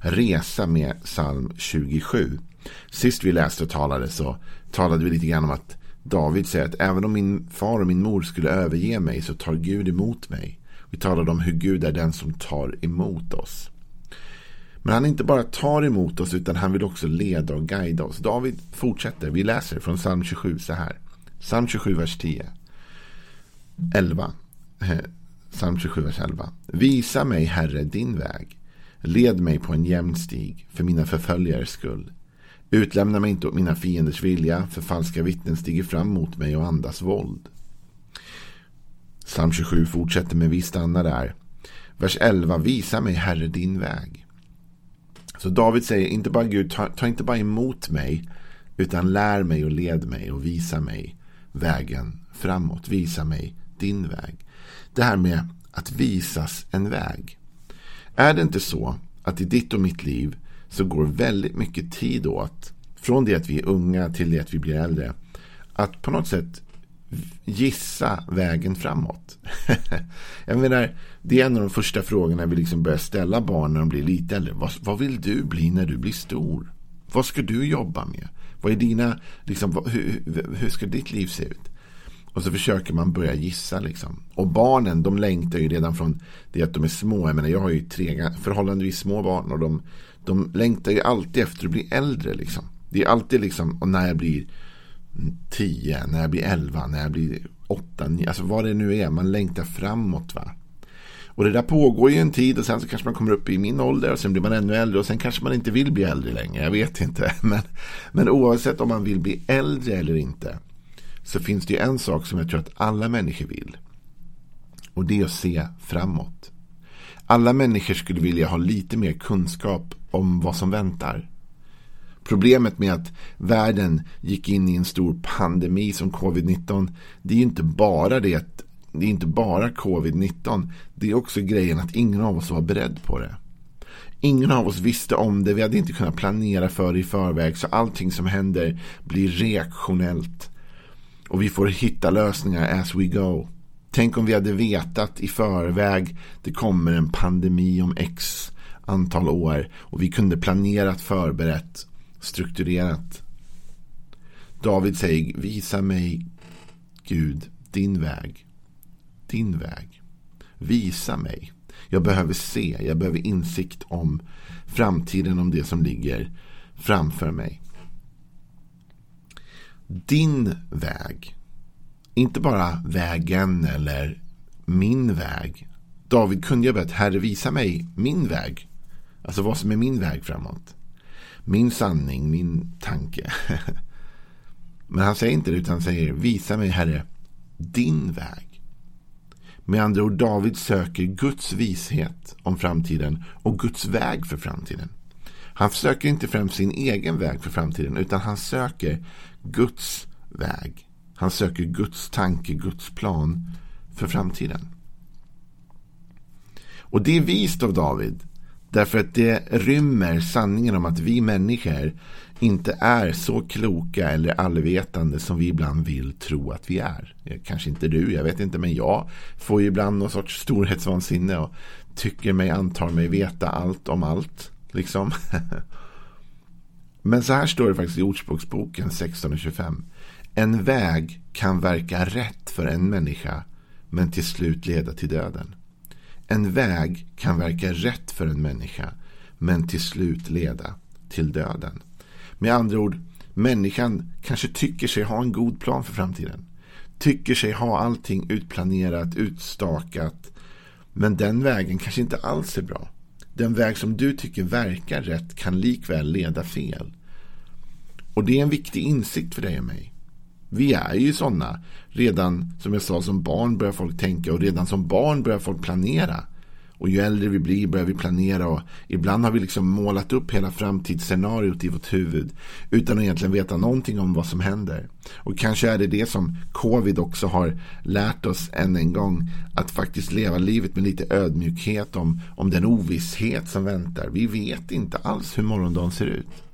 resa med psalm 27. Sist vi läste och talade så talade vi lite grann om att David säger att även om min far och min mor skulle överge mig så tar Gud emot mig. Vi talade om hur Gud är den som tar emot oss. Men han inte bara tar emot oss utan han vill också leda och guida oss. David fortsätter. Vi läser från psalm 27 så här. Psalm 27 vers 10. 11. Eh, psalm 27 vers 11. Visa mig Herre din väg. Led mig på en jämn stig för mina förföljares skull. Utlämna mig inte åt mina fienders vilja, för falska vittnen stiger fram mot mig och andas våld. Psalm 27 fortsätter men vi stannar där. Vers 11. Visa mig Herre din väg. Så David säger inte bara Gud, ta, ta inte bara emot mig, utan lär mig och led mig och visa mig vägen framåt. Visa mig din väg. Det här med att visas en väg. Är det inte så att i ditt och mitt liv så går väldigt mycket tid åt från det att vi är unga till det att vi blir äldre. Att på något sätt gissa vägen framåt. jag menar, det är en av de första frågorna vi liksom börjar ställa barn när de blir lite äldre. Vad, vad vill du bli när du blir stor? Vad ska du jobba med? Vad är dina, liksom, hur, hur ska ditt liv se ut? Och så försöker man börja gissa. Liksom. Och barnen de längtar ju redan från det att de är små. Jag, menar, jag har ju tre förhållandevis små barn. Och de, de längtar ju alltid efter att bli äldre. Liksom. Det är alltid liksom, och när jag blir tio, när jag blir elva, när jag blir åtta, nio. Alltså vad det nu är. Man längtar framåt. va. Och det där pågår ju en tid och sen så kanske man kommer upp i min ålder och sen blir man ännu äldre och sen kanske man inte vill bli äldre längre. Jag vet inte. Men, men oavsett om man vill bli äldre eller inte så finns det ju en sak som jag tror att alla människor vill. Och det är att se framåt. Alla människor skulle vilja ha lite mer kunskap om vad som väntar. Problemet med att världen gick in i en stor pandemi som covid-19. Det är ju inte bara det att det är inte bara covid-19. Det är också grejen att ingen av oss var beredd på det. Ingen av oss visste om det. Vi hade inte kunnat planera för det i förväg. Så allting som händer blir reaktionellt. Och vi får hitta lösningar as we go. Tänk om vi hade vetat i förväg det kommer en pandemi om x antal år och vi kunde planerat, förberett, strukturerat. David säger visa mig Gud din väg. Din väg. Visa mig. Jag behöver se, jag behöver insikt om framtiden, om det som ligger framför mig din väg. Inte bara vägen eller min väg. David kunde ju ha bett, Herre visa mig min väg. Alltså vad som är min väg framåt. Min sanning, min tanke. Men han säger inte det utan han säger visa mig Herre din väg. Med andra ord, David söker Guds vishet om framtiden och Guds väg för framtiden. Han söker inte främst sin egen väg för framtiden utan han söker Guds väg. Han söker Guds tanke, Guds plan för framtiden. Och det är vist av David. Därför att det rymmer sanningen om att vi människor inte är så kloka eller allvetande som vi ibland vill tro att vi är. Eh, kanske inte du, jag vet inte, men jag får ju ibland någon sorts storhetsvansinne och tycker mig, antar mig veta allt om allt. Liksom. Men så här står det faktiskt i Ordspråksboken 16.25. En väg kan verka rätt för en människa men till slut leda till döden. En väg kan verka rätt för en människa men till slut leda till döden. Med andra ord, människan kanske tycker sig ha en god plan för framtiden. Tycker sig ha allting utplanerat, utstakat. Men den vägen kanske inte alls är bra den väg som du tycker verkar rätt kan likväl leda fel. Och det är en viktig insikt för dig och mig. Vi är ju sådana. Redan som jag sa som barn börjar folk tänka och redan som barn börjar folk planera. Och ju äldre vi blir börjar vi planera och ibland har vi liksom målat upp hela framtidsscenariot i vårt huvud utan att egentligen veta någonting om vad som händer. Och kanske är det det som covid också har lärt oss än en gång att faktiskt leva livet med lite ödmjukhet om, om den ovisshet som väntar. Vi vet inte alls hur morgondagen ser ut.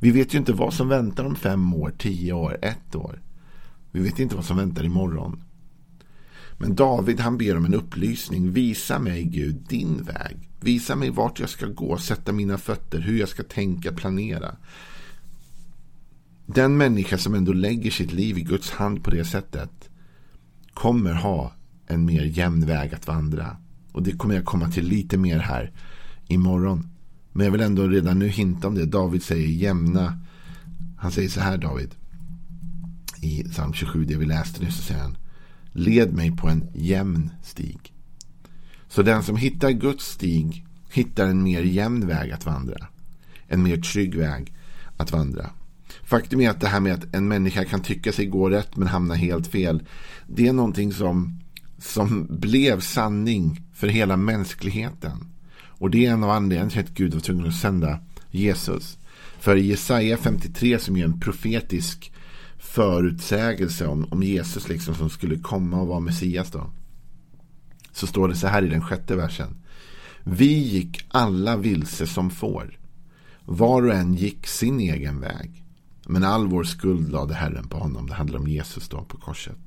Vi vet ju inte vad som väntar om fem år, tio år, ett år. Vi vet inte vad som väntar imorgon. Men David han ber om en upplysning. Visa mig Gud din väg. Visa mig vart jag ska gå, sätta mina fötter, hur jag ska tänka, planera. Den människa som ändå lägger sitt liv i Guds hand på det sättet kommer ha en mer jämn väg att vandra. Och det kommer jag komma till lite mer här imorgon. Men jag vill ändå redan nu hinta om det. David säger jämna. Han säger så här David. I psalm 27, det vi läste nu. så säger han. Led mig på en jämn stig. Så den som hittar Guds stig hittar en mer jämn väg att vandra. En mer trygg väg att vandra. Faktum är att det här med att en människa kan tycka sig gå rätt men hamna helt fel. Det är någonting som, som blev sanning för hela mänskligheten. Och det är en av anledningarna till att Gud var tvungen att sända Jesus. För i Jesaja 53 som är en profetisk förutsägelse om, om Jesus liksom som skulle komma och vara Messias då. Så står det så här i den sjätte versen. Vi gick alla vilse som får. Var och en gick sin egen väg. Men all vår skuld lade Herren på honom. Det handlar om Jesus då på korset.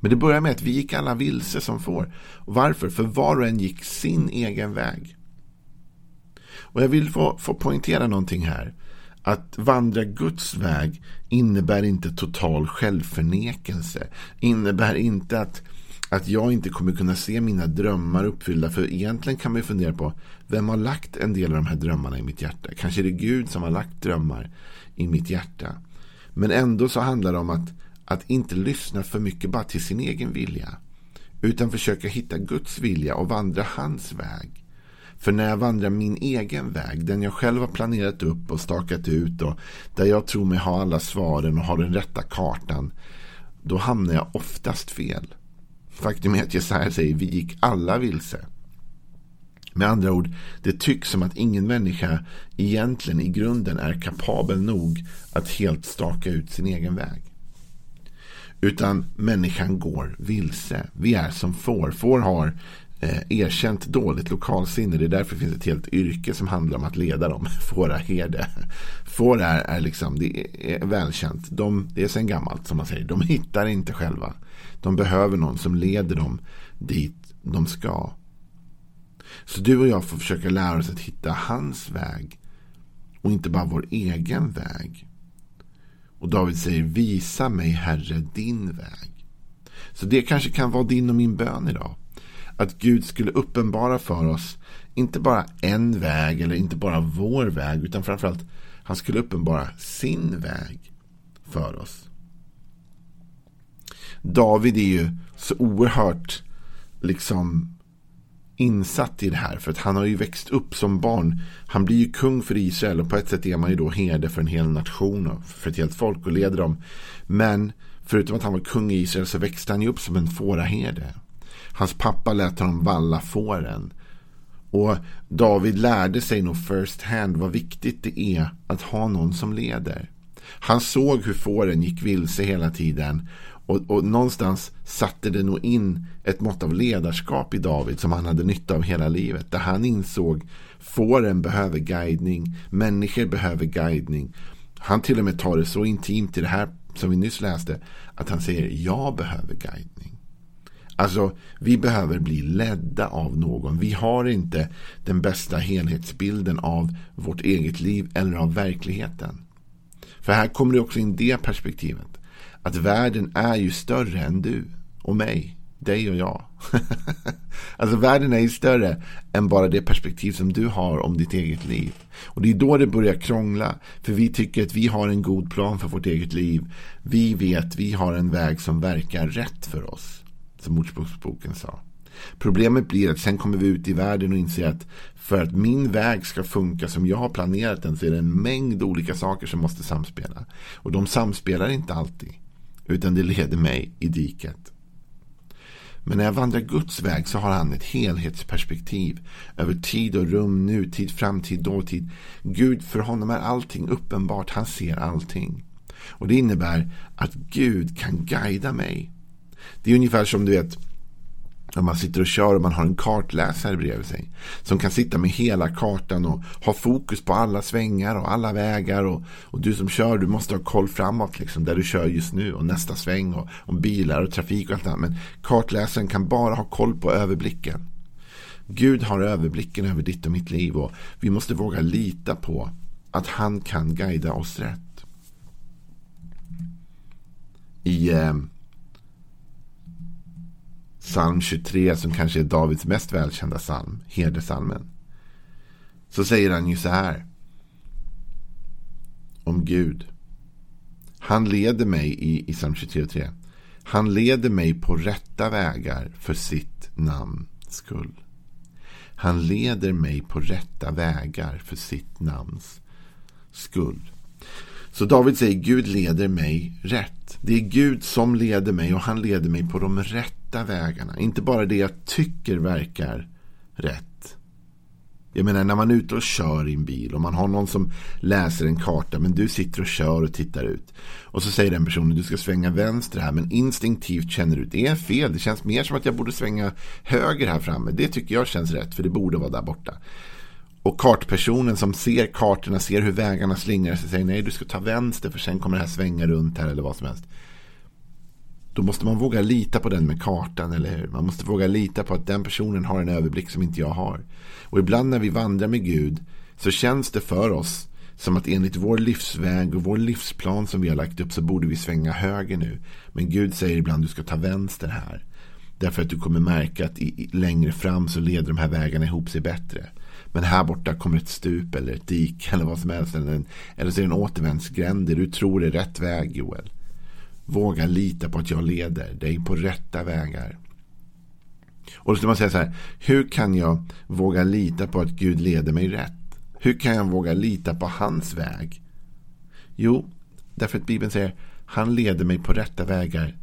Men det börjar med att vi gick alla vilse som får. Och varför? För var och en gick sin egen väg. Och jag vill få, få poängtera någonting här. Att vandra Guds väg innebär inte total självförnekelse. Innebär inte att, att jag inte kommer kunna se mina drömmar uppfyllda. För egentligen kan man ju fundera på vem har lagt en del av de här drömmarna i mitt hjärta. Kanske är det Gud som har lagt drömmar i mitt hjärta. Men ändå så handlar det om att, att inte lyssna för mycket bara till sin egen vilja. Utan försöka hitta Guds vilja och vandra hans väg. För när jag vandrar min egen väg, den jag själv har planerat upp och stakat ut och där jag tror mig ha alla svaren och har den rätta kartan, då hamnar jag oftast fel. Faktum är att Jesaja säger vi gick alla vilse. Med andra ord, det tycks som att ingen människa egentligen i grunden är kapabel nog att helt staka ut sin egen väg. Utan människan går vilse. Vi är som får. Får har eh, erkänt dåligt lokalsinne. Det är därför det finns ett helt yrke som handlar om att leda dem. Fåraherde. Får är, är liksom, det är välkänt. De, det är sen gammalt som man säger. De hittar inte själva. De behöver någon som leder dem dit de ska. Så du och jag får försöka lära oss att hitta hans väg. Och inte bara vår egen väg. Och David säger visa mig Herre din väg. Så det kanske kan vara din och min bön idag att Gud skulle uppenbara för oss inte bara en väg eller inte bara vår väg utan framförallt han skulle uppenbara sin väg för oss. David är ju så oerhört liksom insatt i det här. För att han har ju växt upp som barn. Han blir ju kung för Israel och på ett sätt är man ju då herde för en hel nation och för ett helt folk och leder dem. Men förutom att han var kung i Israel så växte han ju upp som en fåraherde. Hans pappa lät honom valla fåren. Och David lärde sig nog first hand vad viktigt det är att ha någon som leder. Han såg hur fåren gick vilse hela tiden. Och, och, någonstans satte det nog in ett mått av ledarskap i David som han hade nytta av hela livet. Där han insåg fåren behöver guidning, människor behöver guidning. Han till och med tar det så intimt i det här som vi nyss läste att han säger jag behöver guidning. Alltså, vi behöver bli ledda av någon. Vi har inte den bästa helhetsbilden av vårt eget liv eller av verkligheten. För här kommer det också in det perspektivet. Att världen är ju större än du och mig, dig och jag. alltså världen är ju större än bara det perspektiv som du har om ditt eget liv. Och det är då det börjar krångla. För vi tycker att vi har en god plan för vårt eget liv. Vi vet, vi har en väg som verkar rätt för oss som Ordspråksboken sa. Problemet blir att sen kommer vi ut i världen och inser att för att min väg ska funka som jag har planerat den så är det en mängd olika saker som måste samspela. Och de samspelar inte alltid. Utan det leder mig i diket. Men när jag vandrar Guds väg så har han ett helhetsperspektiv över tid och rum, nutid, framtid, dåtid. Gud, för honom är allting uppenbart. Han ser allting. Och det innebär att Gud kan guida mig. Det är ungefär som du vet när man sitter och kör och man har en kartläsare bredvid sig. Som kan sitta med hela kartan och ha fokus på alla svängar och alla vägar. Och, och du som kör, du måste ha koll framåt liksom, där du kör just nu. Och nästa sväng och, och bilar och trafik och allt annat. Men kartläsaren kan bara ha koll på överblicken. Gud har överblicken över ditt och mitt liv. Och vi måste våga lita på att han kan guida oss rätt. I... Eh, psalm 23 som kanske är Davids mest välkända psalm, herdesalmen. Så säger han ju så här. Om Gud. Han leder mig i, i psalm 23 och 3. Han leder mig på rätta vägar för sitt namns skull. Han leder mig på rätta vägar för sitt namns skull. Så David säger Gud leder mig rätt. Det är Gud som leder mig och han leder mig på de rätta vägarna. Inte bara det jag tycker verkar rätt. Jag menar när man är ute och kör i en bil och man har någon som läser en karta men du sitter och kör och tittar ut. Och så säger den personen du ska svänga vänster här men instinktivt känner du det är fel. Det känns mer som att jag borde svänga höger här framme. Det tycker jag känns rätt för det borde vara där borta. Och kartpersonen som ser kartorna, ser hur vägarna slingrar sig, säger nej du ska ta vänster för sen kommer det här svänga runt här eller vad som helst. Då måste man våga lita på den med kartan, eller hur? Man måste våga lita på att den personen har en överblick som inte jag har. Och ibland när vi vandrar med Gud så känns det för oss som att enligt vår livsväg och vår livsplan som vi har lagt upp så borde vi svänga höger nu. Men Gud säger ibland du ska ta vänster här. Därför att du kommer märka att i, längre fram så leder de här vägarna ihop sig bättre. Men här borta kommer ett stup eller ett dik eller vad som helst. Eller, en, eller så är det en återvändsgränd. där du tror det är rätt väg Joel. Våga lita på att jag leder dig på rätta vägar. Och då ska man säga så här. Hur kan jag våga lita på att Gud leder mig rätt? Hur kan jag våga lita på hans väg? Jo, därför att Bibeln säger han leder mig på rätta vägar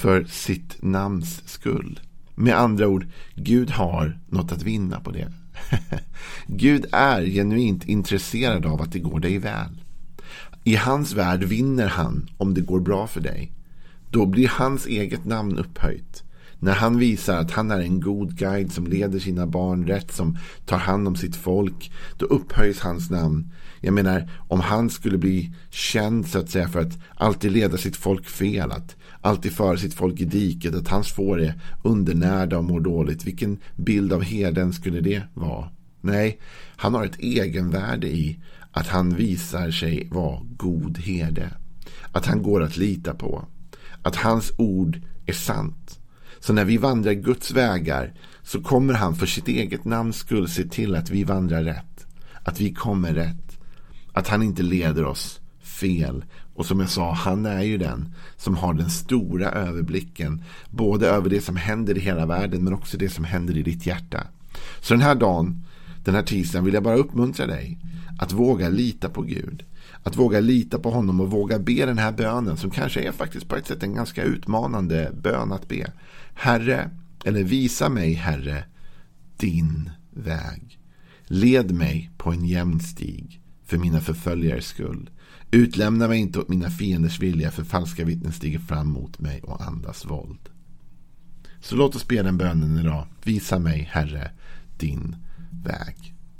för sitt namns skull. Med andra ord, Gud har något att vinna på det. Gud är genuint intresserad av att det går dig väl. I hans värld vinner han om det går bra för dig. Då blir hans eget namn upphöjt. När han visar att han är en god guide som leder sina barn rätt, som tar hand om sitt folk, då upphöjs hans namn. Jag menar, om han skulle bli känd så att säga för att alltid leda sitt folk fel, att alltid föra sitt folk i diket, att hans får är undernärda och mår dåligt. Vilken bild av herden skulle det vara? Nej, han har ett egenvärde i att han visar sig vara god herde. Att han går att lita på. Att hans ord är sant. Så när vi vandrar Guds vägar så kommer han för sitt eget namns skull se till att vi vandrar rätt. Att vi kommer rätt. Att han inte leder oss fel. Och som jag sa, han är ju den som har den stora överblicken. Både över det som händer i hela världen men också det som händer i ditt hjärta. Så den här dagen, den här tisdagen vill jag bara uppmuntra dig att våga lita på Gud. Att våga lita på honom och våga be den här bönen som kanske är faktiskt på ett sätt en ganska utmanande bön att be. Herre, eller visa mig Herre, din väg. Led mig på en jämn stig för mina förföljares skull. Utlämna mig inte åt mina fienders vilja för falska vittnen stiger fram mot mig och andas våld. Så låt oss be den bönen idag. Visa mig, Herre, din väg.